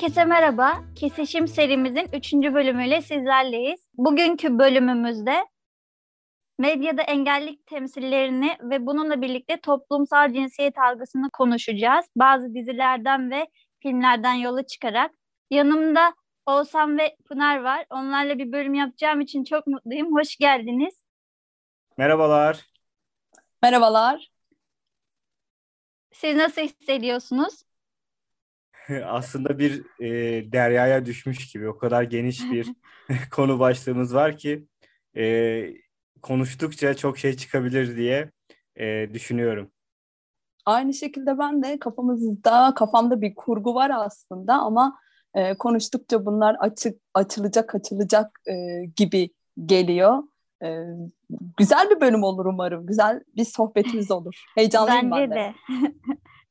Herkese merhaba. Kesişim serimizin 3. bölümüyle sizlerleyiz. Bugünkü bölümümüzde medyada engellilik temsillerini ve bununla birlikte toplumsal cinsiyet algısını konuşacağız. Bazı dizilerden ve filmlerden yola çıkarak. Yanımda Oğuzhan ve Pınar var. Onlarla bir bölüm yapacağım için çok mutluyum. Hoş geldiniz. Merhabalar. Merhabalar. Siz nasıl hissediyorsunuz? aslında bir e, deryaya düşmüş gibi o kadar geniş bir konu başlığımız var ki e, konuştukça çok şey çıkabilir diye e, düşünüyorum. Aynı şekilde ben de kafamızda kafamda bir kurgu var aslında ama e, konuştukça bunlar açık açılacak açılacak e, gibi geliyor. E, güzel bir bölüm olur umarım. Güzel bir sohbetimiz olur. Heyecanlıyım Bence ben de. de.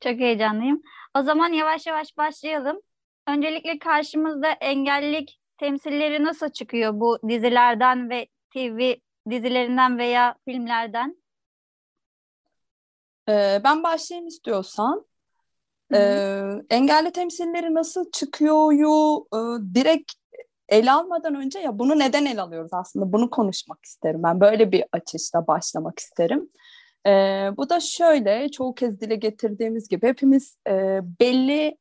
Çok heyecanlıyım. O zaman yavaş yavaş başlayalım. Öncelikle karşımızda engellilik temsilleri nasıl çıkıyor bu dizilerden ve TV dizilerinden veya filmlerden? Ee, ben başlayayım istiyorsan. Hı hı. Ee, engelli temsilleri nasıl çıkıyoryu e, direkt ele almadan önce ya bunu neden ele alıyoruz aslında bunu konuşmak isterim. Ben böyle bir açışla başlamak isterim. Ee, bu da şöyle çoğu kez dile getirdiğimiz gibi hepimiz e, belli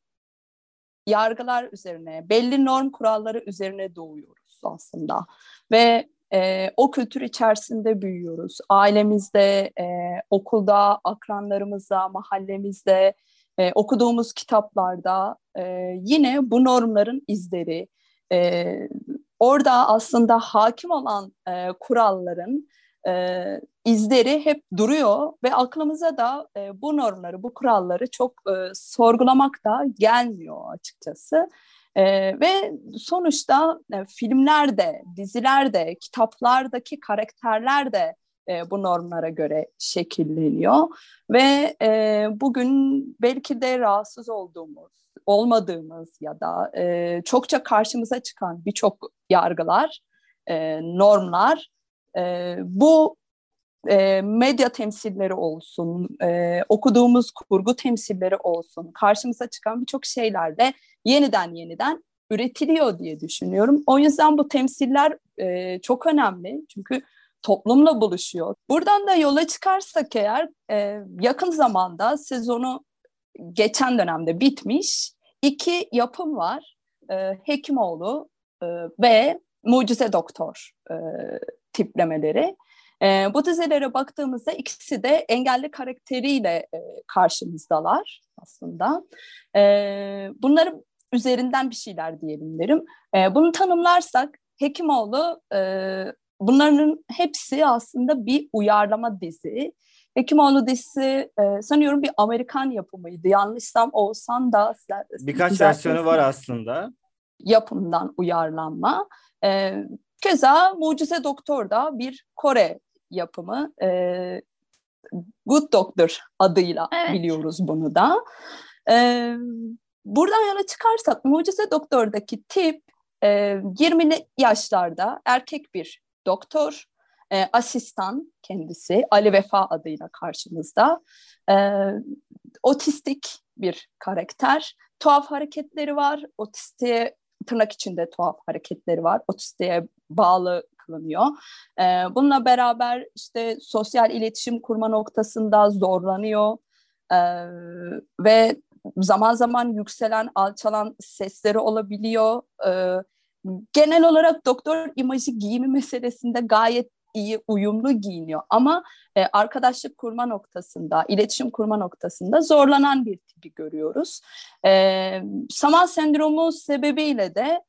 yargılar üzerine, belli norm kuralları üzerine doğuyoruz aslında. Ve e, o kültür içerisinde büyüyoruz. Ailemizde, e, okulda, akranlarımızda, mahallemizde, e, okuduğumuz kitaplarda e, yine bu normların izleri, e, orada aslında hakim olan e, kuralların e, izleri hep duruyor ve aklımıza da e, bu normları, bu kuralları çok e, sorgulamak da gelmiyor açıkçası. E, ve sonuçta e, filmlerde, dizilerde, kitaplardaki karakterler de e, bu normlara göre şekilleniyor ve e, bugün belki de rahatsız olduğumuz, olmadığımız ya da e, çokça karşımıza çıkan birçok yargılar, e, normlar e, bu e, medya temsilleri olsun, e, okuduğumuz kurgu temsilleri olsun, karşımıza çıkan birçok şeyler de yeniden yeniden üretiliyor diye düşünüyorum. O yüzden bu temsiller e, çok önemli çünkü toplumla buluşuyor. Buradan da yola çıkarsak eğer e, yakın zamanda sezonu geçen dönemde bitmiş iki yapım var. E, Hekimoğlu e, ve Mucize Doktor e, tiplemeleri. E, bu dizilere baktığımızda ikisi de engelli karakteriyle e, karşımızdalar aslında. E, bunların üzerinden bir şeyler diyelim derim. E, bunu tanımlarsak Hekimoğlu e, bunların hepsi aslında bir uyarlama dizi. Hekimoğlu dizisi e, sanıyorum bir Amerikan yapımıydı. Yanlışsam olsan da birkaç versiyonu var aslında. Yapımdan uyarlanma. E, keza Mucize Doktor da bir Kore yapımı. E, Good Doctor adıyla Evet. biliyoruz bunu da. E, buradan yola çıkarsak Mucize Doktor'daki tip e, 20'li yaşlarda erkek bir doktor, e, asistan kendisi Ali Vefa adıyla karşımızda. E, otistik bir karakter. Tuhaf hareketleri var. Otistiğe tırnak içinde tuhaf hareketleri var. Otistiğe bağlı kılınıyor. E, bununla beraber işte sosyal iletişim kurma noktasında zorlanıyor. E, ve zaman zaman yükselen, alçalan sesleri olabiliyor. E, genel olarak doktor imajı giyimi meselesinde gayet iyi uyumlu giyiniyor ama e, arkadaşlık kurma noktasında, iletişim kurma noktasında zorlanan bir tipi görüyoruz. E, Saman sendromu sebebiyle de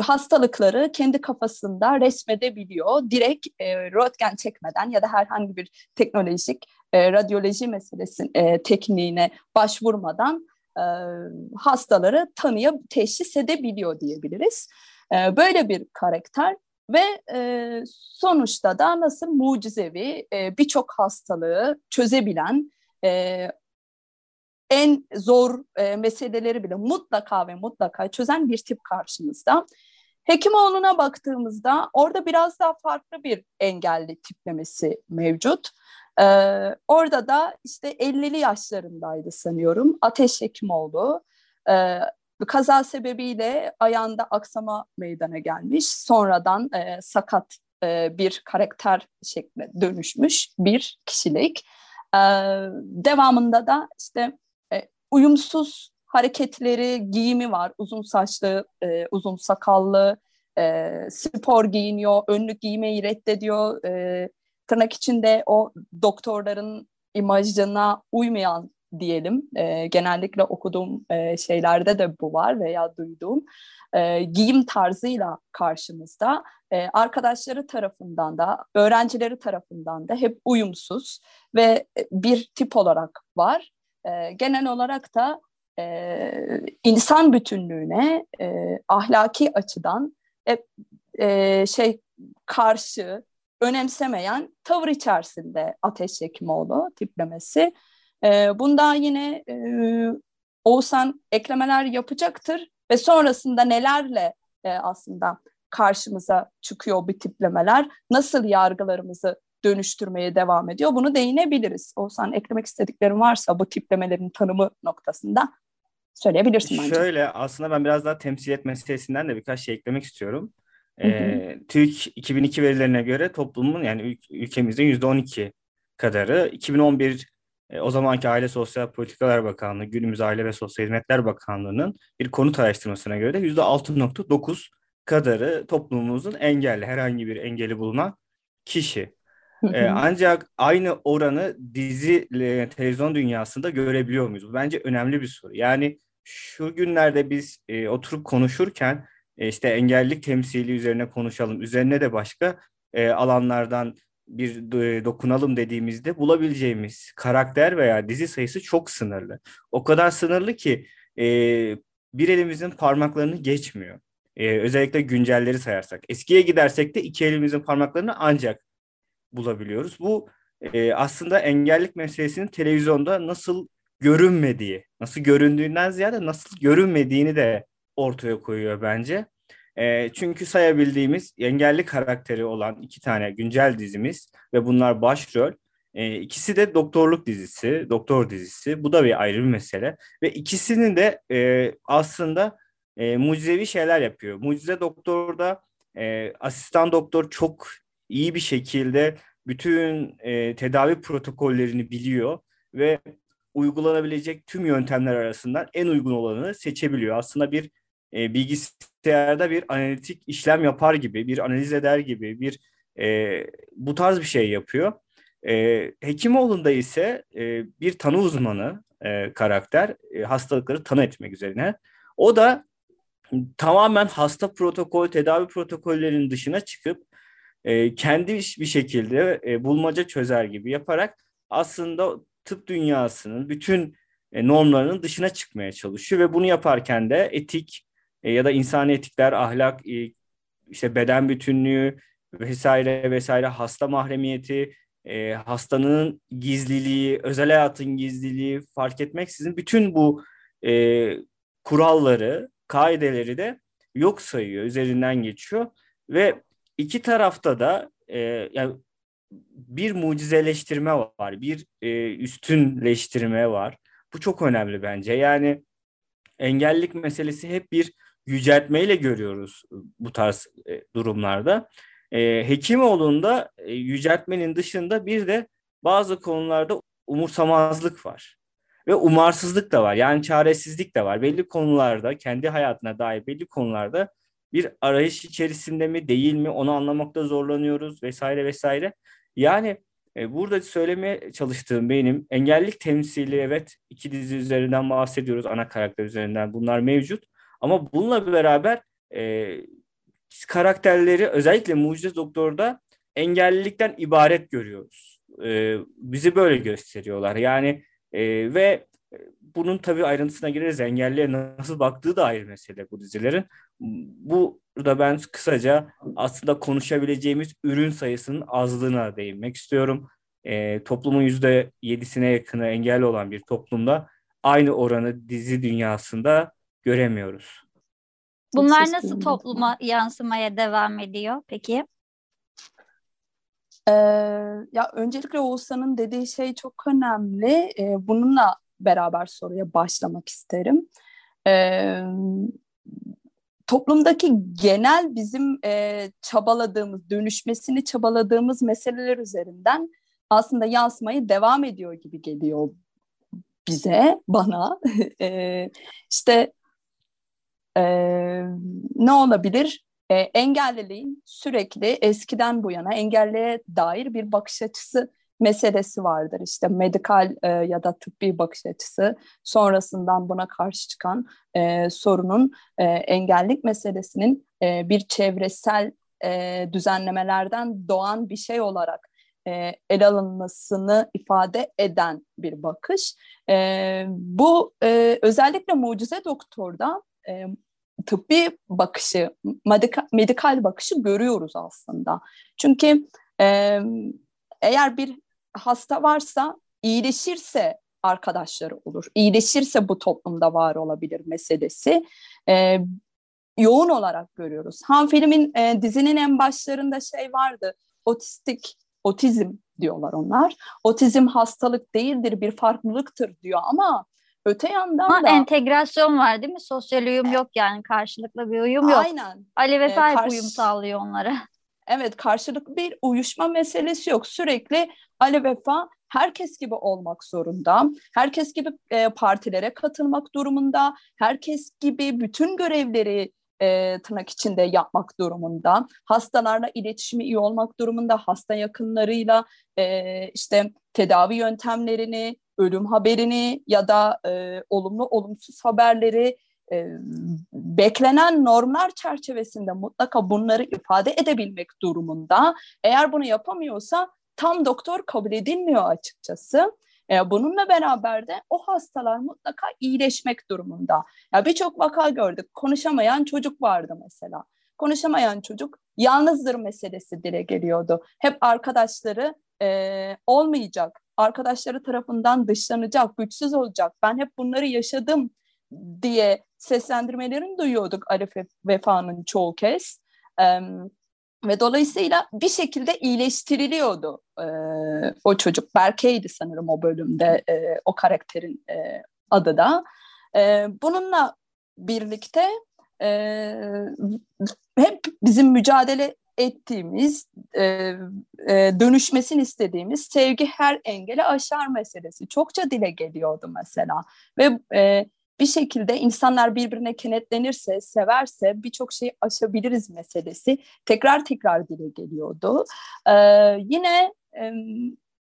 hastalıkları kendi kafasında resmedebiliyor. Direkt e, röntgen çekmeden ya da herhangi bir teknolojik e, radyoloji meselesi e, tekniğine başvurmadan e, hastaları tanıya teşhis edebiliyor diyebiliriz. E, böyle bir karakter ve e, sonuçta da nasıl mucizevi e, birçok hastalığı çözebilen e, en zor e, meseleleri bile mutlaka ve mutlaka çözen bir tip karşımızda. Hekimoğlu'na baktığımızda orada biraz daha farklı bir engelli tiplemesi mevcut. Ee, orada da işte 50'li yaşlarındaydı sanıyorum. Ateş Hekimoğlu. Ee, kaza sebebiyle ayağında aksama meydana gelmiş. Sonradan e, sakat e, bir karakter şekline dönüşmüş bir kişilik. Ee, devamında da işte e, uyumsuz hareketleri, giyimi var. Uzun saçlı, e, uzun sakallı, e, spor giyiniyor, önlük giymeyi reddediyor. E, tırnak içinde o doktorların imajına uymayan diyelim. E, genellikle okuduğum e, şeylerde de bu var veya duyduğum. E, giyim tarzıyla karşımızda. E, arkadaşları tarafından da, öğrencileri tarafından da hep uyumsuz ve bir tip olarak var. E, genel olarak da e, insan bütünlüğüne e, ahlaki açıdan e, e, şey karşı önemsemeyen tavır içerisinde Ateş Hekimoğlu tiplemesi. E, bunda yine e, Oğuzhan eklemeler yapacaktır ve sonrasında nelerle e, aslında karşımıza çıkıyor bu tiplemeler, nasıl yargılarımızı dönüştürmeye devam ediyor. Bunu değinebiliriz. Oğuzhan eklemek istediklerin varsa bu tiplemelerin tanımı noktasında söyleyebilirsin bence. Şöyle aslında ben biraz daha temsil etme meselesinden de birkaç şey eklemek istiyorum. Ee, TÜİK 2002 verilerine göre toplumun yani ül- ülkemizde %12 kadarı 2011 e, o zamanki Aile Sosyal Politikalar Bakanlığı, günümüz Aile ve Sosyal Hizmetler Bakanlığı'nın bir konut araştırmasına göre de %6.9 kadarı toplumumuzun engelli, herhangi bir engeli bulunan kişi. Ee, ancak aynı oranı dizi e, televizyon dünyasında görebiliyor muyuz? Bu bence önemli bir soru. Yani şu günlerde biz e, oturup konuşurken e, işte engellilik temsili üzerine konuşalım, üzerine de başka e, alanlardan bir dokunalım dediğimizde bulabileceğimiz karakter veya dizi sayısı çok sınırlı. O kadar sınırlı ki e, bir elimizin parmaklarını geçmiyor. E, özellikle güncelleri sayarsak. Eskiye gidersek de iki elimizin parmaklarını ancak bulabiliyoruz. Bu e, aslında engellik meselesinin televizyonda nasıl görünmediği, nasıl göründüğünden ziyade nasıl görünmediğini de ortaya koyuyor bence. E, çünkü sayabildiğimiz engelli karakteri olan iki tane güncel dizimiz ve bunlar başrol. E, ikisi de doktorluk dizisi, doktor dizisi. Bu da bir ayrı bir mesele. Ve ikisinin de e, aslında e, mucizevi şeyler yapıyor. Mucize Doktor'da e, asistan doktor çok iyi bir şekilde bütün e, tedavi protokollerini biliyor ve uygulanabilecek tüm yöntemler arasından en uygun olanı seçebiliyor. Aslında bir e, bilgisayarda bir analitik işlem yapar gibi, bir analiz eder gibi, bir e, bu tarz bir şey yapıyor. E, Hekimoğlu'nda ise e, bir tanı uzmanı e, karakter, e, hastalıkları tanı etmek üzerine. O da tamamen hasta protokol, tedavi protokollerinin dışına çıkıp e, kendi bir şekilde e, bulmaca çözer gibi yaparak aslında tıp dünyasının bütün e, normlarının dışına çıkmaya çalışıyor ve bunu yaparken de etik e, ya da insani etikler, ahlak, e, işte beden bütünlüğü vesaire vesaire hasta mahremiyeti, e, hastanın gizliliği, özel hayatın gizliliği fark etmeksizin bütün bu e, kuralları, kaideleri de yok sayıyor, üzerinden geçiyor ve iki tarafta da e, yani bir mucizeleştirme var, bir e, üstünleştirme var. Bu çok önemli bence. Yani engellilik meselesi hep bir yüceltmeyle görüyoruz bu tarz e, durumlarda. E, Hekimoğlu'nda e, yüceltmenin dışında bir de bazı konularda umursamazlık var. Ve umarsızlık da var. Yani çaresizlik de var. Belli konularda, kendi hayatına dair belli konularda bir arayış içerisinde mi değil mi onu anlamakta zorlanıyoruz vesaire vesaire. Yani e, burada söylemeye çalıştığım benim engellik temsili evet iki dizi üzerinden bahsediyoruz ana karakter üzerinden bunlar mevcut. Ama bununla beraber e, karakterleri özellikle Mucize Doktor'da engellilikten ibaret görüyoruz. E, bizi böyle gösteriyorlar. Yani e, ve bunun tabii ayrıntısına gireriz. Engelliye nasıl baktığı da ayrı mesele bu dizilerin. Burada ben kısaca aslında konuşabileceğimiz ürün sayısının azlığına değinmek istiyorum. E, toplumun yüzde yedisine yakını engelli olan bir toplumda aynı oranı dizi dünyasında göremiyoruz. Bunlar nasıl topluma yansımaya devam ediyor peki? Ee, ya öncelikle Oğuzhan'ın dediği şey çok önemli. Ee, bununla beraber soruya başlamak isterim. Ee, toplumdaki genel bizim e, çabaladığımız, dönüşmesini çabaladığımız meseleler üzerinden aslında yansımayı devam ediyor gibi geliyor bize, bana. e, işte e, ne olabilir? E, engelliliğin sürekli eskiden bu yana engelliye dair bir bakış açısı meselesi vardır. İşte medikal e, ya da tıbbi bakış açısı sonrasından buna karşı çıkan e, sorunun e, engellik meselesinin e, bir çevresel e, düzenlemelerden doğan bir şey olarak e, ele alınmasını ifade eden bir bakış. E, bu e, özellikle Mucize Doktor'da e, tıbbi bakışı, medikal, medikal bakışı görüyoruz aslında. Çünkü e, eğer bir hasta varsa iyileşirse arkadaşları olur. İyileşirse bu toplumda var olabilir meselesi. E, yoğun olarak görüyoruz. Han filmin e, dizinin en başlarında şey vardı. Otistik, otizm diyorlar onlar. Otizm hastalık değildir, bir farklılıktır diyor ama öte yandan ama da... entegrasyon var değil mi? Sosyal uyum yok yani karşılıklı bir uyum yok. Aynen. Ali ve Sahip karşı- uyum sağlıyor onlara. Evet karşılıklı bir uyuşma meselesi yok. Sürekli Ali Vefa herkes gibi olmak zorunda. Herkes gibi e, partilere katılmak durumunda. Herkes gibi bütün görevleri e, tırnak içinde yapmak durumunda. Hastalarla iletişimi iyi olmak durumunda. Hasta yakınlarıyla e, işte tedavi yöntemlerini, ölüm haberini ya da e, olumlu olumsuz haberleri e, beklenen normlar çerçevesinde mutlaka bunları ifade edebilmek durumunda. Eğer bunu yapamıyorsa tam doktor kabul edilmiyor açıkçası. E, bununla beraber de o hastalar mutlaka iyileşmek durumunda. Ya birçok vaka gördük. Konuşamayan çocuk vardı mesela. Konuşamayan çocuk yalnızdır meselesi dile geliyordu. Hep arkadaşları e, olmayacak, arkadaşları tarafından dışlanacak, güçsüz olacak. Ben hep bunları yaşadım diye seslendirmelerini duyuyorduk Arif Vefa'nın çoğu kez. E, ve dolayısıyla bir şekilde iyileştiriliyordu e, o çocuk. Berke'ydi sanırım o bölümde e, o karakterin e, adı da. E, bununla birlikte e, hep bizim mücadele ettiğimiz, e, e, dönüşmesini istediğimiz sevgi her engeli aşar meselesi çokça dile geliyordu mesela. Ve e, bir şekilde insanlar birbirine kenetlenirse, severse birçok şeyi aşabiliriz meselesi tekrar tekrar dile geliyordu. Ee, yine e,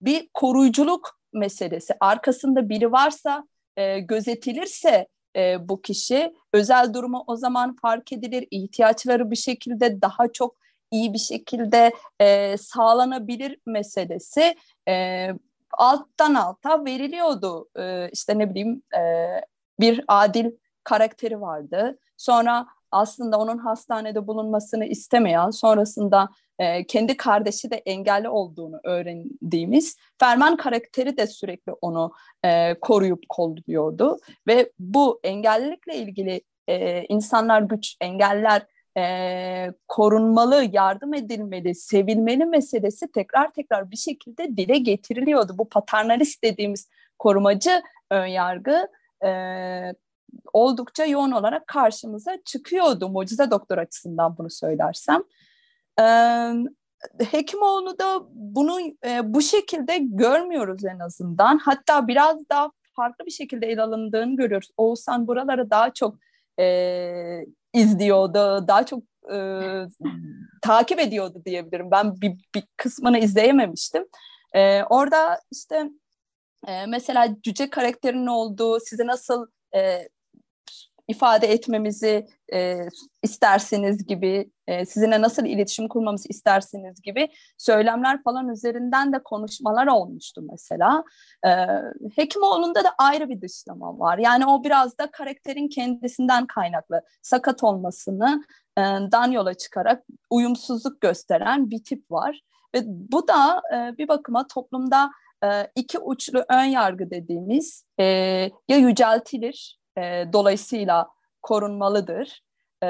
bir koruyuculuk meselesi. Arkasında biri varsa, e, gözetilirse e, bu kişi özel durumu o zaman fark edilir. ihtiyaçları bir şekilde daha çok iyi bir şekilde e, sağlanabilir meselesi e, alttan alta veriliyordu. E, işte ne bileyim e, bir adil karakteri vardı. Sonra aslında onun hastanede bulunmasını istemeyen, sonrasında e, kendi kardeşi de engelli olduğunu öğrendiğimiz Ferman karakteri de sürekli onu e, koruyup kolluyordu. Ve bu engellilikle ilgili e, insanlar güç, engeller e, korunmalı, yardım edilmeli, sevilmeli meselesi tekrar tekrar bir şekilde dile getiriliyordu. Bu paternalist dediğimiz korumacı önyargı e, oldukça yoğun olarak karşımıza çıkıyordu mucize doktor açısından bunu söylersem. E, Hekimoğlu da bunu e, bu şekilde görmüyoruz en azından. Hatta biraz daha farklı bir şekilde ele alındığını görüyoruz. Oğuzhan buraları daha çok e, izliyordu, daha çok e, takip ediyordu diyebilirim. Ben bir, bir kısmını izleyememiştim. E, orada işte e, mesela cüce karakterinin olduğu, size nasıl e, ifade etmemizi e, istersiniz gibi, e, sizinle nasıl iletişim kurmamızı istersiniz gibi söylemler falan üzerinden de konuşmalar olmuştu mesela. E, Hekimoğlu'nda da ayrı bir dışlama var. Yani o biraz da karakterin kendisinden kaynaklı. Sakat olmasını e, dan yola çıkarak uyumsuzluk gösteren bir tip var. Ve bu da e, bir bakıma toplumda e, iki uçlu ön yargı dediğimiz e, ya yüceltilir e, dolayısıyla korunmalıdır, e,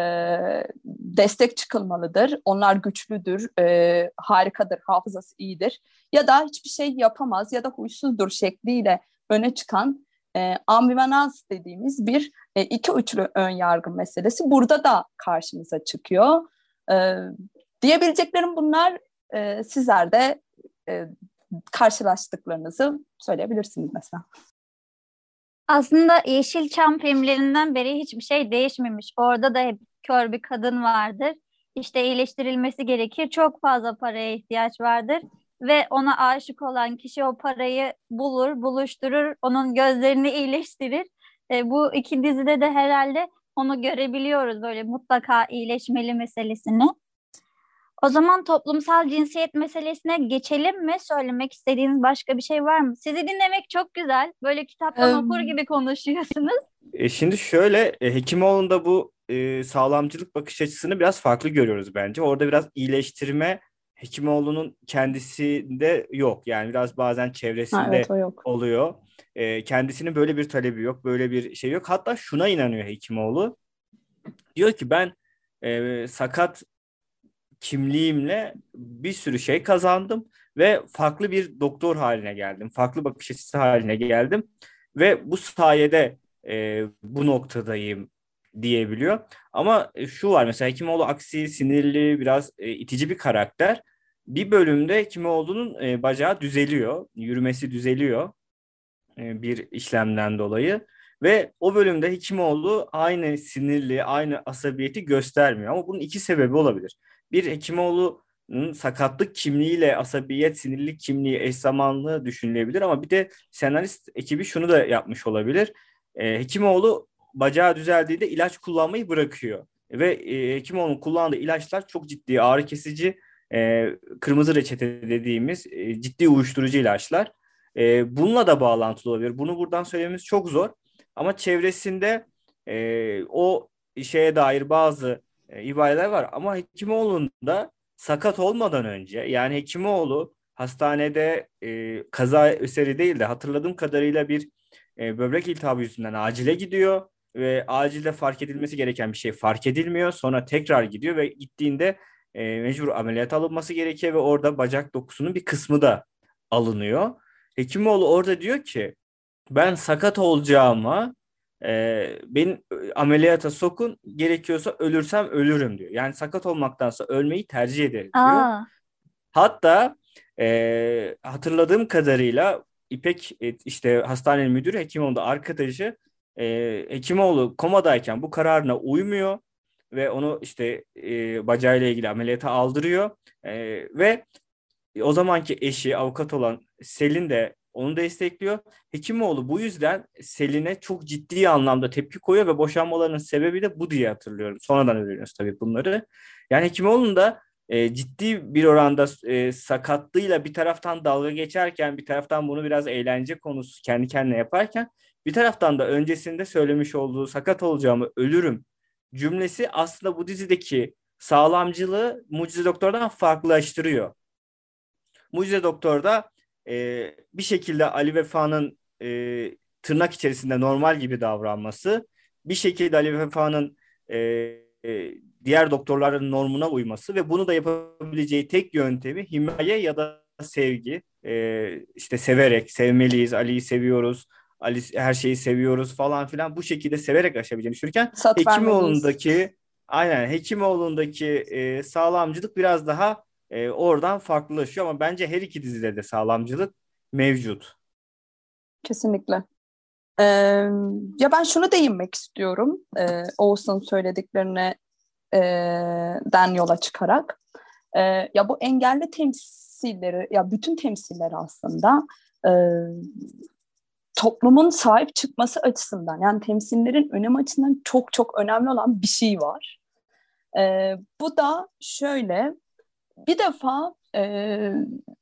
destek çıkılmalıdır, onlar güçlüdür, e, harikadır, hafızası iyidir ya da hiçbir şey yapamaz ya da huysuzdur şekliyle öne çıkan e, ambivalans dediğimiz bir e, iki uçlu ön yargı meselesi burada da karşımıza çıkıyor. E, diyebileceklerim bunlar e, sizler e, karşılaştıklarınızı söyleyebilirsiniz mesela. Aslında Yeşilçam filmlerinden beri hiçbir şey değişmemiş. Orada da hep kör bir kadın vardır. İşte iyileştirilmesi gerekir. Çok fazla paraya ihtiyaç vardır. Ve ona aşık olan kişi o parayı bulur, buluşturur, onun gözlerini iyileştirir. E, bu iki dizide de herhalde onu görebiliyoruz böyle mutlaka iyileşmeli meselesini. O zaman toplumsal cinsiyet meselesine geçelim mi? Söylemek istediğiniz başka bir şey var mı? Sizi dinlemek çok güzel. Böyle kitaptan um, okur gibi konuşuyorsunuz. E şimdi şöyle e, Hekimoğlu'nda bu e, sağlamcılık bakış açısını biraz farklı görüyoruz bence. Orada biraz iyileştirme Hekimoğlu'nun kendisinde yok. Yani biraz bazen çevresinde ha, evet, yok. oluyor. E, kendisinin böyle bir talebi yok, böyle bir şey yok. Hatta şuna inanıyor Hekimoğlu. Diyor ki ben e, sakat kimliğimle bir sürü şey kazandım ve farklı bir doktor haline geldim. Farklı bakış açısı haline geldim ve bu sayede e, bu noktadayım diyebiliyor. Ama e, şu var mesela Hekimoğlu aksi, sinirli, biraz e, itici bir karakter. Bir bölümde Hekimoğlu'nun e, bacağı düzeliyor, yürümesi düzeliyor e, bir işlemden dolayı. Ve o bölümde Hekimoğlu aynı sinirli, aynı asabiyeti göstermiyor. Ama bunun iki sebebi olabilir bir Hekimoğlu'nun sakatlık kimliğiyle asabiyet, sinirlik kimliği eş zamanlı düşünülebilir ama bir de senarist ekibi şunu da yapmış olabilir. E, Hekimoğlu bacağı düzeldiğinde ilaç kullanmayı bırakıyor. Ve e, Hekimoğlu'nun kullandığı ilaçlar çok ciddi ağrı kesici, e, kırmızı reçete dediğimiz e, ciddi uyuşturucu ilaçlar. E, bununla da bağlantılı olabilir. Bunu buradan söylememiz çok zor. Ama çevresinde e, o şeye dair bazı e, ibareler var. Ama Hekimoğlu'nda sakat olmadan önce yani Hekimoğlu hastanede e, kaza eseri değil de hatırladığım kadarıyla bir e, böbrek iltihabı yüzünden acile gidiyor ve acilde fark edilmesi gereken bir şey fark edilmiyor. Sonra tekrar gidiyor ve gittiğinde e, mecbur ameliyat alınması gerekiyor ve orada bacak dokusunun bir kısmı da alınıyor. Hekimoğlu orada diyor ki ben sakat olacağıma e, beni ameliyata sokun gerekiyorsa ölürsem ölürüm diyor. Yani sakat olmaktansa ölmeyi tercih ederim diyor. Aa. Hatta e, hatırladığım kadarıyla İpek işte hastanenin müdürü Hekimoğlu arkadaşı e, Hekimoğlu komadayken bu kararına uymuyor ve onu işte e, bacağıyla ilgili ameliyata aldırıyor e, ve o zamanki eşi avukat olan Selin de onu destekliyor. Hekimoğlu bu yüzden Selin'e çok ciddi anlamda tepki koyuyor ve boşanmalarının sebebi de bu diye hatırlıyorum. Sonradan öğreniyoruz tabii bunları. Yani Hekimoğlu'nun da e, ciddi bir oranda e, sakatlığıyla bir taraftan dalga geçerken bir taraftan bunu biraz eğlence konusu kendi kendine yaparken bir taraftan da öncesinde söylemiş olduğu sakat olacağımı ölürüm cümlesi aslında bu dizideki sağlamcılığı Mucize Doktor'dan farklılaştırıyor. Mucize Doktor'da e, bir şekilde Ali Vefa'nın e, tırnak içerisinde normal gibi davranması, bir şekilde Ali Vefa'nın e, e, diğer doktorların normuna uyması ve bunu da yapabileceği tek yöntemi himaye ya da sevgi. E, işte severek, sevmeliyiz, Ali'yi seviyoruz, Ali her şeyi seviyoruz falan filan bu şekilde severek aşabileceğini düşünürken Hekimoğlu'ndaki aynen Hekimoğlu'ndaki e, sağlamcılık biraz daha e, oradan farklılaşıyor ama bence her iki dizide de sağlamcılık mevcut. Kesinlikle. Ee, ya ben şunu değinmek istiyorum ee, Oğuz'un söylediklerine e, den yola çıkarak. E, ya bu engelli temsilleri, ya bütün temsiller aslında e, toplumun sahip çıkması açısından yani temsillerin önem açısından çok çok önemli olan bir şey var. E, bu da şöyle bir defa e,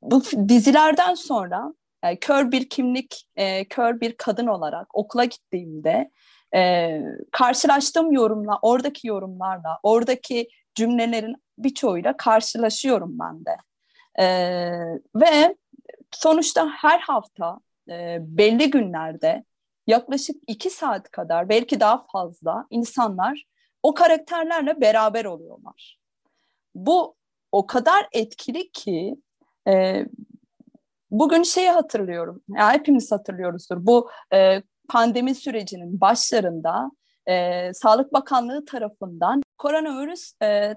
bu dizilerden sonra e, kör bir kimlik, e, kör bir kadın olarak okula gittiğimde e, karşılaştığım yorumla, oradaki yorumlarla, oradaki cümlelerin birçoğuyla karşılaşıyorum ben de. E, ve sonuçta her hafta e, belli günlerde yaklaşık iki saat kadar belki daha fazla insanlar o karakterlerle beraber oluyorlar. Bu o kadar etkili ki e, bugün şeyi hatırlıyorum. Ya hepimiz hatırlıyoruzdur. Bu e, pandemi sürecinin başlarında e, Sağlık Bakanlığı tarafından koronavirüs e,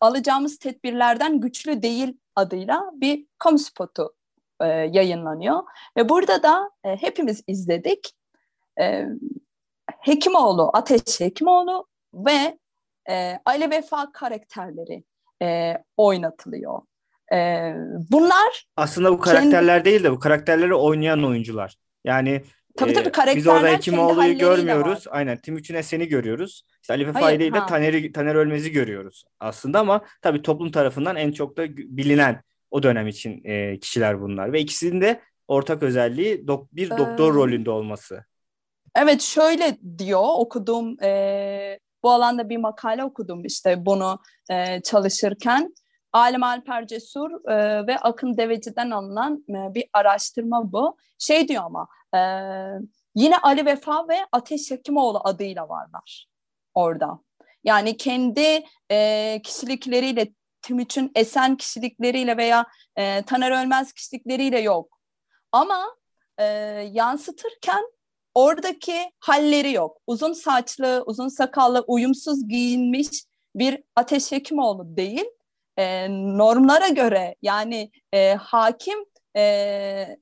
alacağımız tedbirlerden güçlü değil adıyla bir kamu spotu e, yayınlanıyor. Ve burada da e, hepimiz izledik. E, Hekimoğlu, Ateş Hekimoğlu ve e, Ali Vefa karakterleri e, oynatılıyor. E, bunlar aslında bu karakterler kendi... değil de bu karakterleri oynayan oyuncular. Yani Tabii tabii karakterler Biz orada Hekimoğlu'yu görmüyoruz. Var. Aynen Timuçin Esen'i görüyoruz. İşte Ali Vefai değil de Taner, Taner Ölmez'i görüyoruz aslında ama tabii toplum tarafından en çok da bilinen o dönem için e, kişiler bunlar. Ve ikisinin de ortak özelliği dok- bir doktor ee, rolünde olması. Evet şöyle diyor okuduğum e, bu alanda bir makale okudum işte bunu e, çalışırken. Alim Alper Cesur e, ve Akın Deveci'den alınan e, bir araştırma bu. Şey diyor ama e, yine Ali Vefa ve Ateş Hekimoğlu adıyla varlar orada. Yani kendi e, kişilikleriyle, Timuçin Esen kişilikleriyle veya e, Taner Ölmez kişilikleriyle yok. Ama e, yansıtırken oradaki halleri yok. Uzun saçlı, uzun sakallı, uyumsuz giyinmiş bir Ateş Hekimoğlu değil. E, normlara göre yani e, hakim e,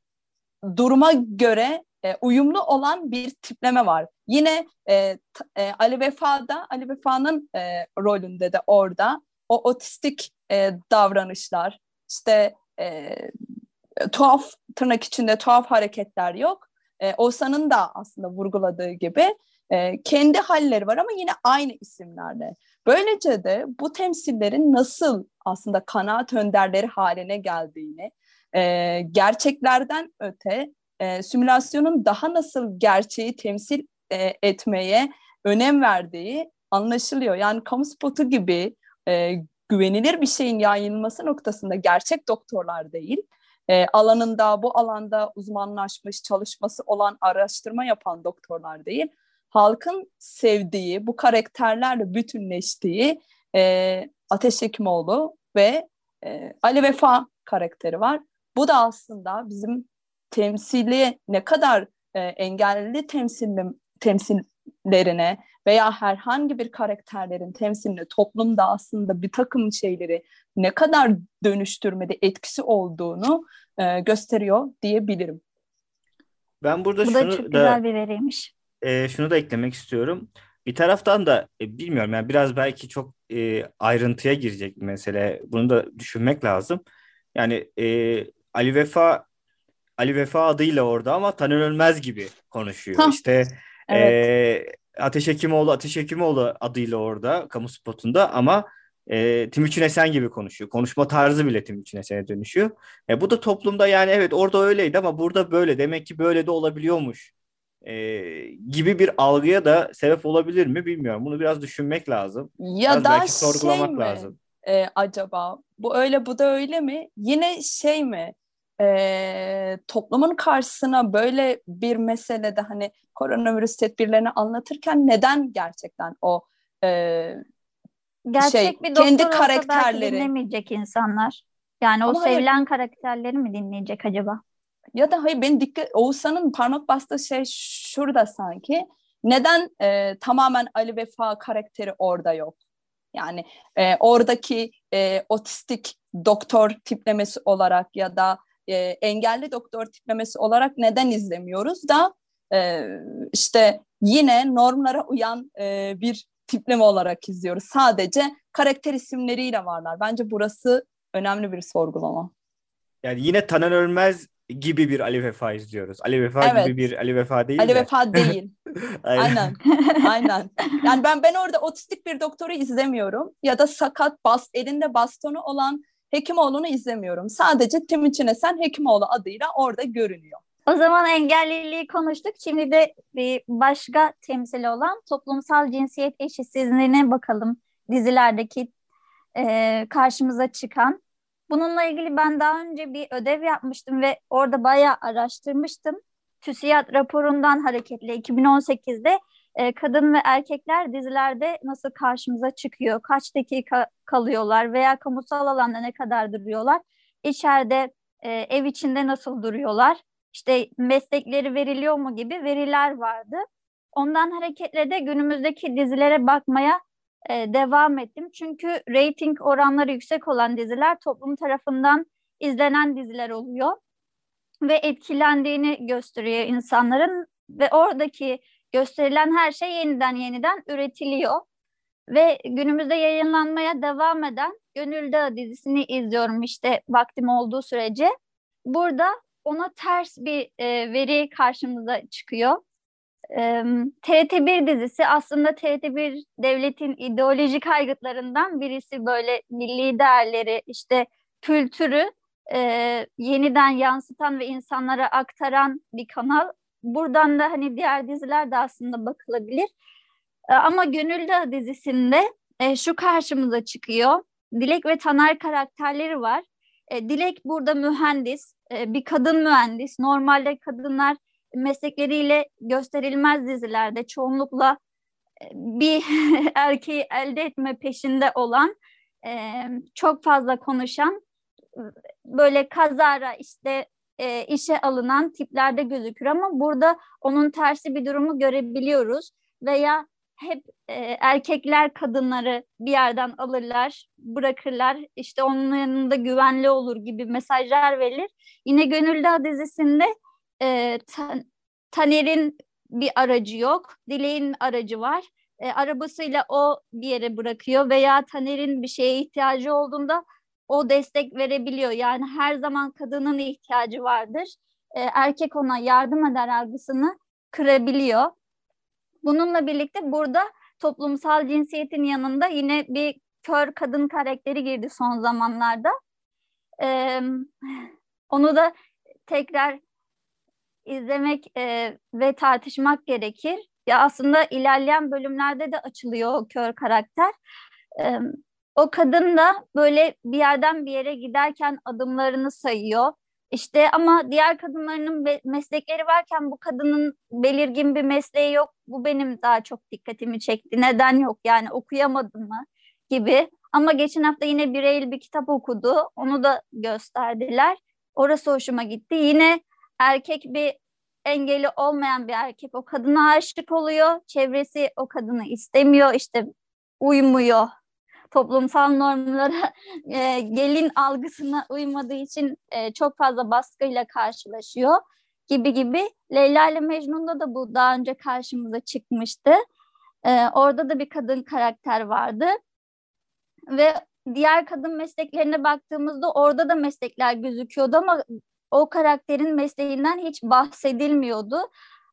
duruma göre e, uyumlu olan bir tipleme var. Yine e, e, Ali Vefa'da, Ali Vefa'nın e, rolünde de orada o otistik e, davranışlar, işte e, tuhaf tırnak içinde tuhaf hareketler yok. E, Oğuzhan'ın da aslında vurguladığı gibi e, kendi halleri var ama yine aynı isimlerle. Böylece de bu temsillerin nasıl aslında kanaat önderleri haline geldiğini, e, gerçeklerden öte e, simülasyonun daha nasıl gerçeği temsil e, etmeye önem verdiği anlaşılıyor. Yani kamu spotu gibi e, güvenilir bir şeyin yayınlanması noktasında gerçek doktorlar değil, e, alanında bu alanda uzmanlaşmış çalışması olan araştırma yapan doktorlar değil, halkın sevdiği, bu karakterlerle bütünleştiği e, Ateş Hekimoğlu ve e, Ali Vefa karakteri var. Bu da aslında bizim temsili ne kadar e, engelli temsilli, temsillerine veya herhangi bir karakterlerin temsiline toplumda aslında bir takım şeyleri ne kadar dönüştürmede etkisi olduğunu e, gösteriyor diyebilirim. Ben burada Bu şunu da çok da, güzel bir veriymiş. E, şunu da eklemek istiyorum. Bir taraftan da e, bilmiyorum yani biraz belki çok e, ayrıntıya girecek bir mesele. Bunu da düşünmek lazım. Yani e, Ali Vefa Ali Vefa adıyla orada ama Taner Ölmez gibi konuşuyor. Hah. İşte evet. e, Ateş Hekimoğlu Ateş Hekimoğlu adıyla orada kamu spotunda ama e, Timuçin Esen gibi konuşuyor. Konuşma tarzı bile Timuçin Esen'e dönüşüyor. E, bu da toplumda yani evet orada öyleydi ama burada böyle. Demek ki böyle de olabiliyormuş e, gibi bir algıya da sebep olabilir mi bilmiyorum. Bunu biraz düşünmek lazım. Ya biraz da belki sorgulamak şey mi? lazım. E, acaba bu öyle bu da öyle mi? Yine şey mi? E, toplumun karşısına böyle bir meselede hani koronavirüs tedbirlerini anlatırken neden gerçekten o e, Gerçek şey, bir kendi karakterleri dinlemeyecek insanlar. Yani Ama o sevilen hayır, karakterleri mi dinleyecek acaba? Ya da hayır ben dikkat Oğuzhan'ın parmak bastığı şey şurada sanki. Neden e, tamamen Ali Vefa karakteri orada yok? Yani e, oradaki e, otistik doktor tiplemesi olarak ya da e, engelli doktor tiplemesi olarak neden izlemiyoruz da e, işte yine normlara uyan e, bir tipleme olarak izliyoruz. Sadece karakter isimleriyle varlar. Bence burası önemli bir sorgulama. Yani yine Taner Ölmez gibi bir Ali Vefa izliyoruz. Ali Vefa Evet. gibi bir Ali Vefa değil Ali de. Vefa değil. Aynen. Aynen. Aynen. Yani ben ben orada otistik bir doktoru izlemiyorum ya da sakat bas elinde bastonu olan Hekimoğlu'nu izlemiyorum. Sadece Timuçin Esen Hekimoğlu adıyla orada görünüyor. O zaman engelliliği konuştuk. Şimdi de bir başka temsili olan toplumsal cinsiyet eşitsizliğine bakalım. Dizilerdeki e, karşımıza çıkan. Bununla ilgili ben daha önce bir ödev yapmıştım ve orada bayağı araştırmıştım. TÜSİAD raporundan hareketle 2018'de e, kadın ve erkekler dizilerde nasıl karşımıza çıkıyor, kaç dakika kalıyorlar veya kamusal alanda ne kadar duruyorlar, içeride e, ev içinde nasıl duruyorlar, işte meslekleri veriliyor mu gibi veriler vardı. Ondan hareketle de günümüzdeki dizilere bakmaya e, devam ettim. Çünkü reyting oranları yüksek olan diziler toplum tarafından izlenen diziler oluyor ve etkilendiğini gösteriyor insanların ve oradaki gösterilen her şey yeniden yeniden üretiliyor. Ve günümüzde yayınlanmaya devam eden Gönül Dağı dizisini izliyorum işte vaktim olduğu sürece. Burada ona ters bir e, veri karşımıza çıkıyor. E, TRT1 dizisi aslında TRT1 devletin ideolojik aygıtlarından birisi böyle milli değerleri işte kültürü e, yeniden yansıtan ve insanlara aktaran bir kanal. Buradan da hani diğer diziler de aslında bakılabilir. E, ama Gönül dizisinde e, şu karşımıza çıkıyor. Dilek ve Taner karakterleri var. E, Dilek burada mühendis, e, bir kadın mühendis. Normalde kadınlar meslekleriyle gösterilmez dizilerde çoğunlukla e, bir erkeği elde etme peşinde olan, e, çok fazla konuşan, böyle kazara işte e, işe alınan tiplerde gözükür ama burada onun tersi bir durumu görebiliyoruz veya hep e, erkekler kadınları bir yerden alırlar, bırakırlar. İşte onun yanında güvenli olur gibi mesajlar verilir. Yine Gönül Dağı dizisinde e, Ta- Taner'in bir aracı yok, Dilek'in aracı var. E, arabasıyla o bir yere bırakıyor veya Taner'in bir şeye ihtiyacı olduğunda o destek verebiliyor. Yani her zaman kadının ihtiyacı vardır. E, erkek ona yardım eder algısını kırabiliyor. Bununla birlikte burada toplumsal cinsiyetin yanında yine bir kör kadın karakteri girdi son zamanlarda. Ee, onu da tekrar izlemek e, ve tartışmak gerekir. Ya aslında ilerleyen bölümlerde de açılıyor o kör karakter. Ee, o kadın da böyle bir yerden bir yere giderken adımlarını sayıyor. İşte ama diğer kadınların be- meslekleri varken bu kadının belirgin bir mesleği yok. Bu benim daha çok dikkatimi çekti. Neden yok yani okuyamadın mı gibi. Ama geçen hafta yine Bireyl bir kitap okudu. Onu da gösterdiler. Orası hoşuma gitti. Yine erkek bir engeli olmayan bir erkek o kadına aşık oluyor. Çevresi o kadını istemiyor. işte uymuyor toplumsal normlara e, gelin algısına uymadığı için e, çok fazla baskıyla karşılaşıyor gibi gibi. Leyla ile Mecnun'da da bu daha önce karşımıza çıkmıştı. E, orada da bir kadın karakter vardı. Ve diğer kadın mesleklerine baktığımızda orada da meslekler gözüküyordu ama o karakterin mesleğinden hiç bahsedilmiyordu.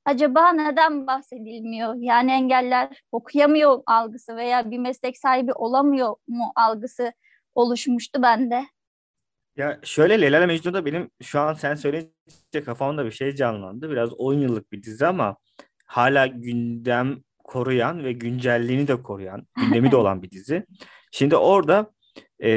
Acaba neden bahsedilmiyor? Yani engeller okuyamıyor algısı veya bir meslek sahibi olamıyor mu algısı oluşmuştu bende. Ya şöyle Leyla Mecnun'da benim şu an sen söyleyince kafamda bir şey canlandı. Biraz 10 yıllık bir dizi ama hala gündem koruyan ve güncelliğini de koruyan, gündemi de olan bir dizi. Şimdi orada e,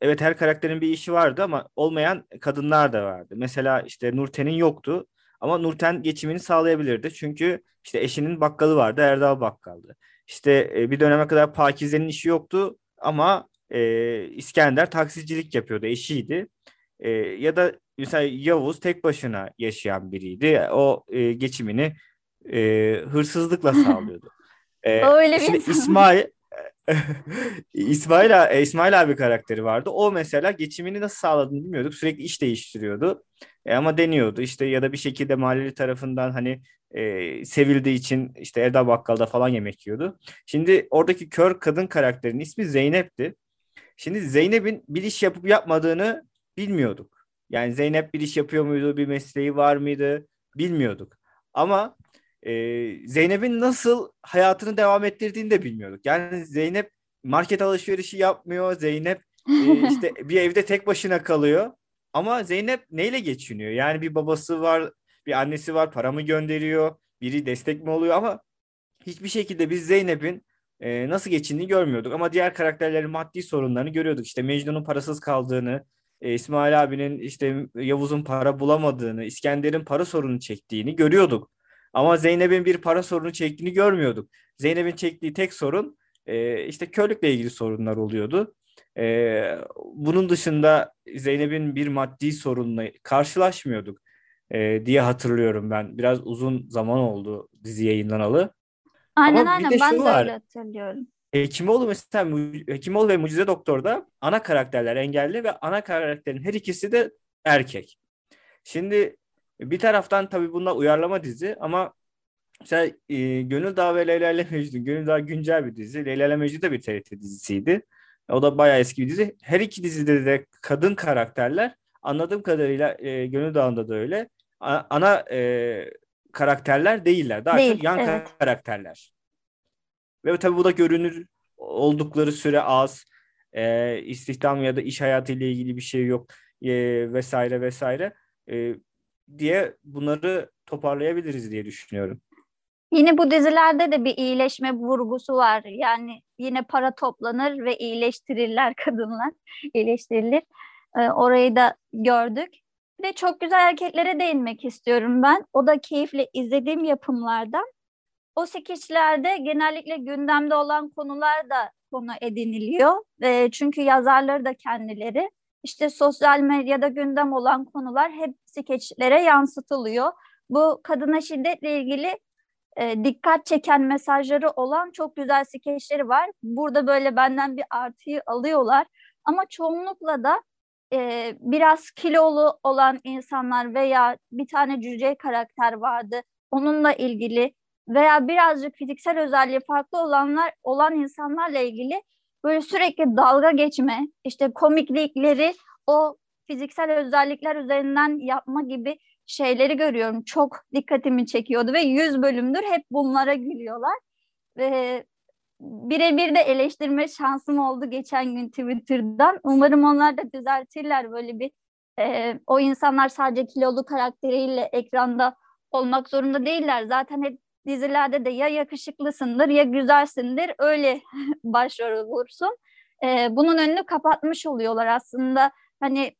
evet her karakterin bir işi vardı ama olmayan kadınlar da vardı. Mesela işte Nurten'in yoktu ama Nurten geçimini sağlayabilirdi. Çünkü işte eşinin bakkalı vardı, Erdal bakkaldı. İşte e, bir döneme kadar Pakize'nin işi yoktu ama e, İskender taksicilik yapıyordu, eşiydi. E, ya da mesela Yavuz tek başına yaşayan biriydi. O e, geçimini e, hırsızlıkla sağlıyordu. E, Öyle bir insan. İsmail İsmail, İsmail abi karakteri vardı. O mesela geçimini nasıl sağladığını bilmiyorduk. Sürekli iş değiştiriyordu. E, ama deniyordu işte ya da bir şekilde mahalleli tarafından hani e, sevildiği için işte Erdal Bakkal'da falan yemek yiyordu. Şimdi oradaki kör kadın karakterinin ismi Zeynep'ti. Şimdi Zeynep'in bir iş yapıp yapmadığını bilmiyorduk. Yani Zeynep bir iş yapıyor muydu, bir mesleği var mıydı bilmiyorduk. Ama e, Zeynep'in nasıl hayatını devam ettirdiğini de bilmiyorduk. Yani Zeynep market alışverişi yapmıyor. Zeynep e, işte bir evde tek başına kalıyor. Ama Zeynep neyle geçiniyor? Yani bir babası var, bir annesi var, paramı gönderiyor, biri destek mi oluyor ama hiçbir şekilde biz Zeynep'in e, nasıl geçindiğini görmüyorduk. Ama diğer karakterlerin maddi sorunlarını görüyorduk. İşte Mecnun'un parasız kaldığını, e, İsmail abinin işte Yavuz'un para bulamadığını, İskender'in para sorunu çektiğini görüyorduk. Ama Zeynep'in bir para sorunu çektiğini görmüyorduk. Zeynep'in çektiği tek sorun e, işte körlükle ilgili sorunlar oluyordu. E, bunun dışında Zeynep'in bir maddi sorunla karşılaşmıyorduk e, diye hatırlıyorum ben. Biraz uzun zaman oldu dizi yayınlanalı. Aynen Ama aynen de ben de var. öyle hatırlıyorum. Hekimoğlu mesela Hekimoğlu ve Mucize Doktor'da ana karakterler engelli ve ana karakterin her ikisi de erkek. Şimdi bir taraftan tabii bunlar uyarlama dizi ama mesela e, Gönül Dağı ve Leyla ile Mecnun. Gönül Dağı güncel bir dizi. Leyla ile Mecnun da bir TRT dizisiydi. O da bayağı eski bir dizi. Her iki dizide de kadın karakterler anladığım kadarıyla e, Gönül Dağı'nda da öyle. A- ana e, karakterler değiller. Daha Değil, çok yan evet. karakterler. Ve tabii bu da görünür oldukları süre az. E, istihdam ya da iş hayatı ile ilgili bir şey yok e, vesaire vesaire e, diye bunları toparlayabiliriz diye düşünüyorum. Yine bu dizilerde de bir iyileşme vurgusu var. Yani yine para toplanır ve iyileştirirler kadınlar. İyileştirilir. Ee, orayı da gördük. Bir de çok güzel hareketlere değinmek istiyorum ben. O da keyifle izlediğim yapımlardan. O skeçlerde genellikle gündemde olan konular da konu ediniliyor. Ee, çünkü yazarları da kendileri işte sosyal medyada gündem olan konular hep skeçlere yansıtılıyor. Bu kadına şiddetle ilgili e, dikkat çeken mesajları olan çok güzel skeçleri var. Burada böyle benden bir artıyı alıyorlar. Ama çoğunlukla da e, biraz kilolu olan insanlar veya bir tane cüce karakter vardı. Onunla ilgili veya birazcık fiziksel özelliği farklı olanlar olan insanlarla ilgili böyle sürekli dalga geçme, işte komiklikleri o fiziksel özellikler üzerinden yapma gibi şeyleri görüyorum. Çok dikkatimi çekiyordu ve 100 bölümdür hep bunlara gülüyorlar. Ve birebir de eleştirme şansım oldu geçen gün Twitter'dan. Umarım onlar da düzeltirler böyle bir e, o insanlar sadece kilolu karakteriyle ekranda olmak zorunda değiller. Zaten hep dizilerde de ya yakışıklısındır ya güzelsindir öyle başrol olursun. E, bunun önünü kapatmış oluyorlar aslında. Hani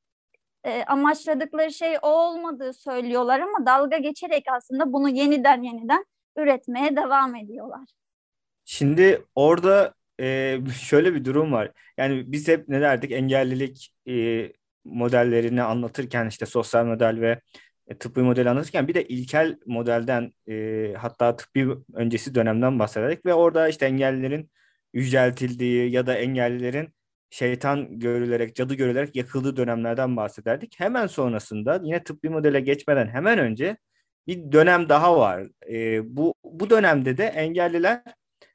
e, amaçladıkları şey o olmadığı söylüyorlar ama dalga geçerek aslında bunu yeniden yeniden üretmeye devam ediyorlar. Şimdi orada e, şöyle bir durum var. Yani biz hep ne derdik? Engellilik e, modellerini anlatırken işte sosyal model ve e, tıbbi model anlatırken bir de ilkel modelden e, hatta tıbbi öncesi dönemden bahsederdik ve orada işte engellilerin yüceltildiği ya da engellilerin şeytan görülerek, cadı görülerek yakıldığı dönemlerden bahsederdik. Hemen sonrasında yine tıbbi modele geçmeden hemen önce bir dönem daha var. E, bu bu dönemde de engelliler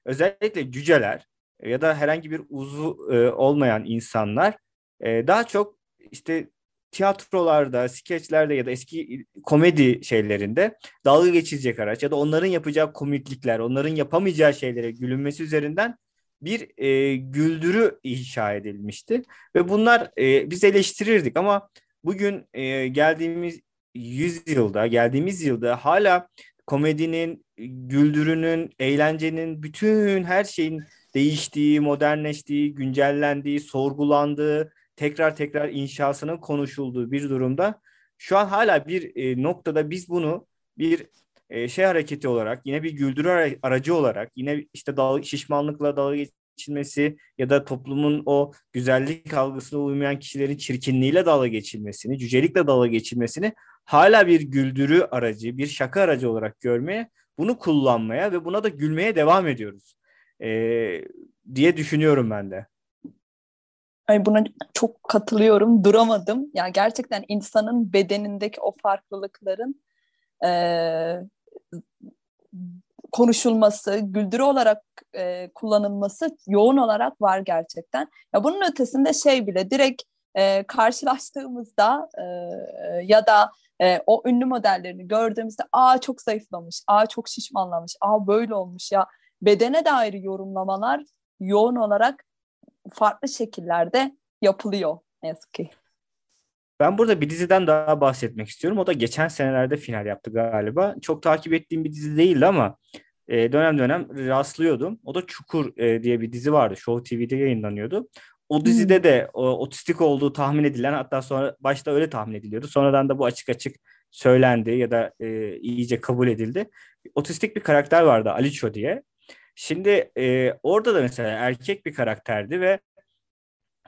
özellikle cüceler ya da herhangi bir uzvu e, olmayan insanlar e, daha çok işte tiyatrolarda, skeçlerde ya da eski komedi şeylerinde dalga geçilecek araç ya da onların yapacağı komiklikler, onların yapamayacağı şeylere gülünmesi üzerinden bir e, güldürü inşa edilmişti. Ve bunlar e, biz eleştirirdik ama bugün e, geldiğimiz yüzyılda, geldiğimiz yılda hala komedinin, güldürünün, eğlencenin, bütün her şeyin değiştiği, modernleştiği, güncellendiği, sorgulandığı, tekrar tekrar inşasının konuşulduğu bir durumda şu an hala bir e, noktada biz bunu bir e, şey hareketi olarak, yine bir güldürü aracı olarak, yine işte dal, şişmanlıkla dalga geçilmesi ya da toplumun o güzellik algısına uymayan kişilerin çirkinliğiyle dalga geçilmesini, cücelikle dalga geçilmesini hala bir güldürü aracı, bir şaka aracı olarak görmeye, bunu kullanmaya ve buna da gülmeye devam ediyoruz e, diye düşünüyorum ben de. Ay buna çok katılıyorum, duramadım. Yani gerçekten insanın bedenindeki o farklılıkların e, konuşulması, güldürü olarak e, kullanılması yoğun olarak var gerçekten. Ya bunun ötesinde şey bile direkt e, karşılaştığımızda e, ya da e, o ünlü modellerini gördüğümüzde aa çok zayıflamış, aa çok şişmanlamış, aa böyle olmuş ya bedene dair yorumlamalar yoğun olarak farklı şekillerde yapılıyor ne yazık ki. Ben burada bir diziden daha bahsetmek istiyorum. O da geçen senelerde final yaptı galiba. Çok takip ettiğim bir dizi değildi ama e, dönem dönem rastlıyordum. O da Çukur e, diye bir dizi vardı. Show TV'de yayınlanıyordu. O dizide hmm. de o, otistik olduğu tahmin edilen hatta sonra başta öyle tahmin ediliyordu. Sonradan da bu açık açık söylendi ya da e, iyice kabul edildi. Otistik bir karakter vardı Aliço diye. Şimdi e, orada da mesela erkek bir karakterdi ve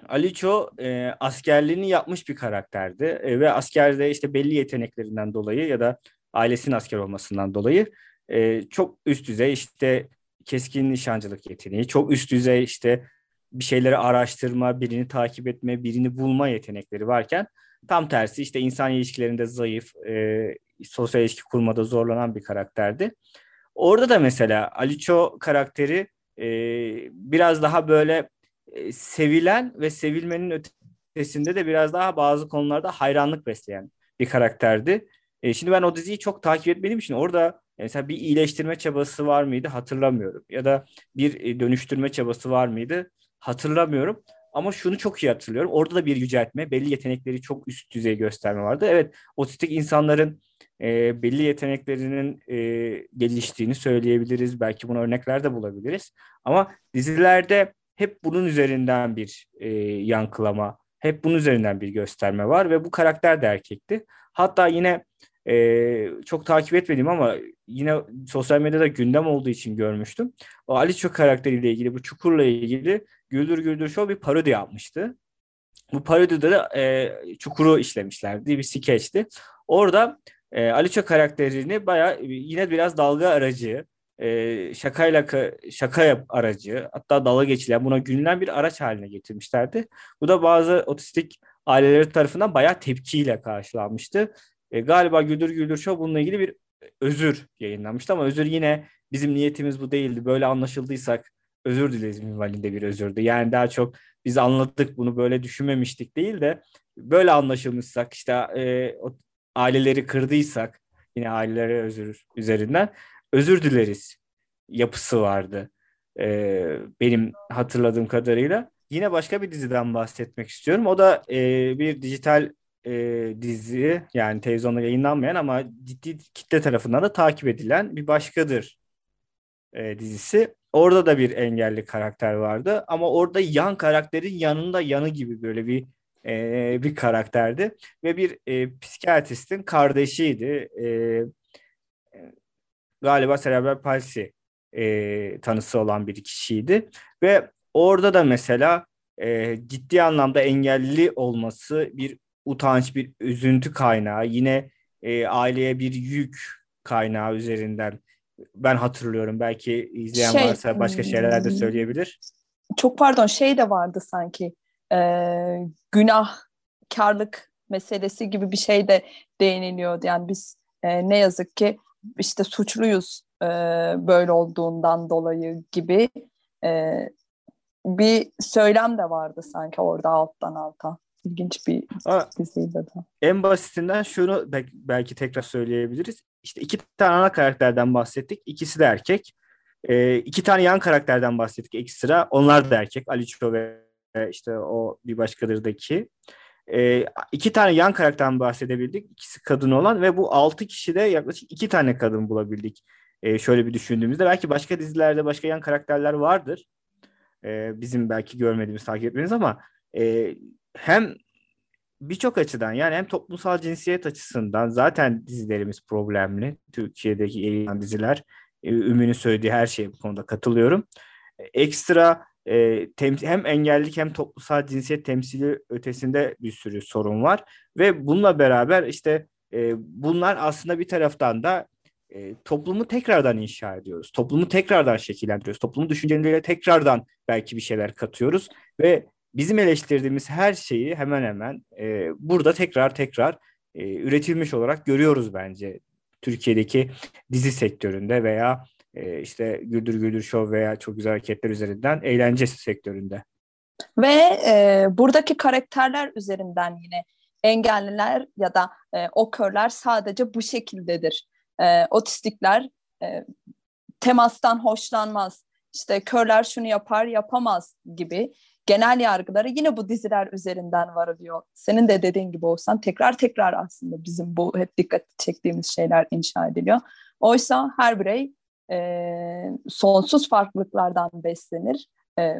Aliço e, askerliğini yapmış bir karakterdi e, ve askerde işte belli yeteneklerinden dolayı ya da ailesinin asker olmasından dolayı e, çok üst düzey işte keskin nişancılık yeteneği, çok üst düzey işte bir şeyleri araştırma, birini takip etme, birini bulma yetenekleri varken tam tersi işte insan ilişkilerinde zayıf, e, sosyal ilişki kurmada zorlanan bir karakterdi. Orada da mesela Aliço karakteri e, biraz daha böyle e, sevilen ve sevilmenin ötesinde de biraz daha bazı konularda hayranlık besleyen bir karakterdi. E, şimdi ben o diziyi çok takip etmediğim için orada mesela bir iyileştirme çabası var mıydı hatırlamıyorum. Ya da bir e, dönüştürme çabası var mıydı hatırlamıyorum. Ama şunu çok iyi hatırlıyorum. Orada da bir yüceltme, belli yetenekleri çok üst düzey gösterme vardı. Evet, otistik insanların e, belli yeteneklerinin e, geliştiğini söyleyebiliriz. Belki buna örnekler de bulabiliriz. Ama dizilerde hep bunun üzerinden bir e, yankılama, hep bunun üzerinden bir gösterme var ve bu karakter de erkekti. Hatta yine e, çok takip etmedim ama yine sosyal medyada gündem olduğu için görmüştüm. O Aliço karakteriyle ilgili, bu Çukur'la ilgili Güldür Güldür Show bir parodi yapmıştı. Bu parodide de e, Çukur'u işlemişlerdi. Bir skeçti. Orada e, Aliço karakterini baya yine biraz dalga aracı, e, şakayla şaka yap aracı hatta dalga geçilen buna gülünen bir araç haline getirmişlerdi. Bu da bazı otistik aileleri tarafından bayağı tepkiyle karşılanmıştı. E, galiba Güldür Güldür Show bununla ilgili bir özür yayınlanmıştı ama özür yine bizim niyetimiz bu değildi. Böyle anlaşıldıysak özür dileriz minvalinde bir özürdü. Yani daha çok biz anladık bunu böyle düşünmemiştik değil de böyle anlaşılmışsak işte e, o aileleri kırdıysak yine ailelere özür üzerinden özür dileriz yapısı vardı. E, benim hatırladığım kadarıyla. Yine başka bir diziden bahsetmek istiyorum. O da e, bir dijital e, dizi yani televizyonda yayınlanmayan ama ciddi kitle tarafından da takip edilen bir başkadır e, dizisi. Orada da bir engelli karakter vardı ama orada yan karakterin yanında yanı gibi böyle bir e, bir karakterdi ve bir e, psikiyatristin kardeşiydi. E, galiba serebral palsi e, tanısı olan bir kişiydi ve orada da mesela e, ciddi anlamda engelli olması bir utanç, bir üzüntü kaynağı, yine e, aileye bir yük kaynağı üzerinden ben hatırlıyorum. Belki izleyen şey, varsa başka şeyler de hmm. söyleyebilir. Çok pardon şey de vardı sanki e, günahkarlık meselesi gibi bir şey de değiniliyordu. Yani biz e, ne yazık ki işte suçluyuz e, böyle olduğundan dolayı gibi e, bir söylem de vardı sanki orada alttan alta. İlginç bir diziydi de. En basitinden şunu belki tekrar söyleyebiliriz. İşte iki tane ana karakterden bahsettik. İkisi de erkek. E, iki tane yan karakterden bahsettik ekstra. Onlar da erkek. Aliço ve işte o bir başkadırdaki. E, iki tane yan karakterden bahsedebildik. İkisi kadın olan ve bu altı kişide yaklaşık iki tane kadın bulabildik. E, şöyle bir düşündüğümüzde belki başka dizilerde başka yan karakterler vardır. E, bizim belki görmediğimiz, takip etmeniz ama e, hem birçok açıdan yani hem toplumsal cinsiyet açısından zaten dizilerimiz problemli. Türkiye'deki yayınlanan diziler e, Ümmü'nün söylediği her şeye bu konuda katılıyorum. Ekstra e, hem engellilik hem toplumsal cinsiyet temsili ötesinde bir sürü sorun var ve bununla beraber işte e, bunlar aslında bir taraftan da e, toplumu tekrardan inşa ediyoruz. Toplumu tekrardan şekillendiriyoruz. Toplumun düşünceleriyle tekrardan belki bir şeyler katıyoruz ve bizim eleştirdiğimiz her şeyi hemen hemen e, burada tekrar tekrar e, üretilmiş olarak görüyoruz bence Türkiye'deki dizi sektöründe veya e, işte Güldür Güldür Show veya Çok Güzel Hareketler üzerinden eğlence sektöründe. Ve e, buradaki karakterler üzerinden yine engelliler ya da e, o körler sadece bu şekildedir. E, otistikler e, temastan hoşlanmaz. İşte körler şunu yapar, yapamaz gibi genel yargıları yine bu diziler üzerinden varılıyor. Senin de dediğin gibi olsan tekrar tekrar aslında bizim bu hep dikkat çektiğimiz şeyler inşa ediliyor. Oysa her birey e, sonsuz farklılıklardan beslenir. E,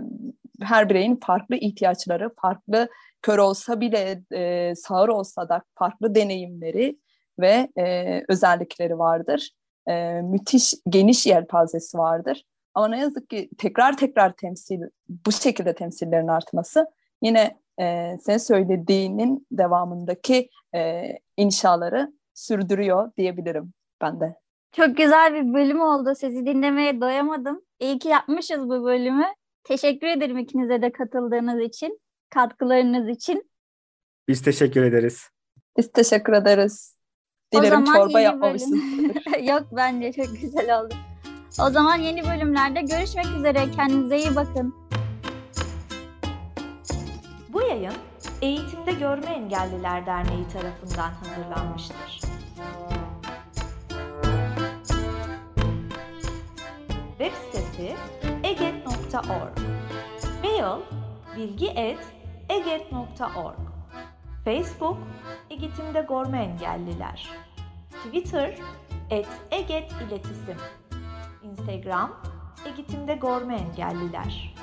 her bireyin farklı ihtiyaçları, farklı kör olsa bile e, sağır olsa da farklı deneyimleri ve e, özellikleri vardır. E, müthiş geniş yelpazesi vardır. Ama ne yazık ki tekrar tekrar temsil, bu şekilde temsillerin artması yine e, senin söylediğinin devamındaki e, inşaları sürdürüyor diyebilirim ben de. Çok güzel bir bölüm oldu. Sizi dinlemeye doyamadım. İyi ki yapmışız bu bölümü. Teşekkür ederim ikinize de katıldığınız için, katkılarınız için. Biz teşekkür ederiz. Biz teşekkür ederiz. Dilerim çorba yapmamışsın. Yok bence çok güzel oldu. O zaman yeni bölümlerde görüşmek üzere. Kendinize iyi bakın. Bu yayın Eğitimde Görme Engelliler Derneği tarafından hazırlanmıştır. Web sitesi eget.org Mail bilgi.eget.org Facebook Eğitimde Görme Engelliler Twitter et Eget İletisim Instagram Eğitimde Görme Engelliler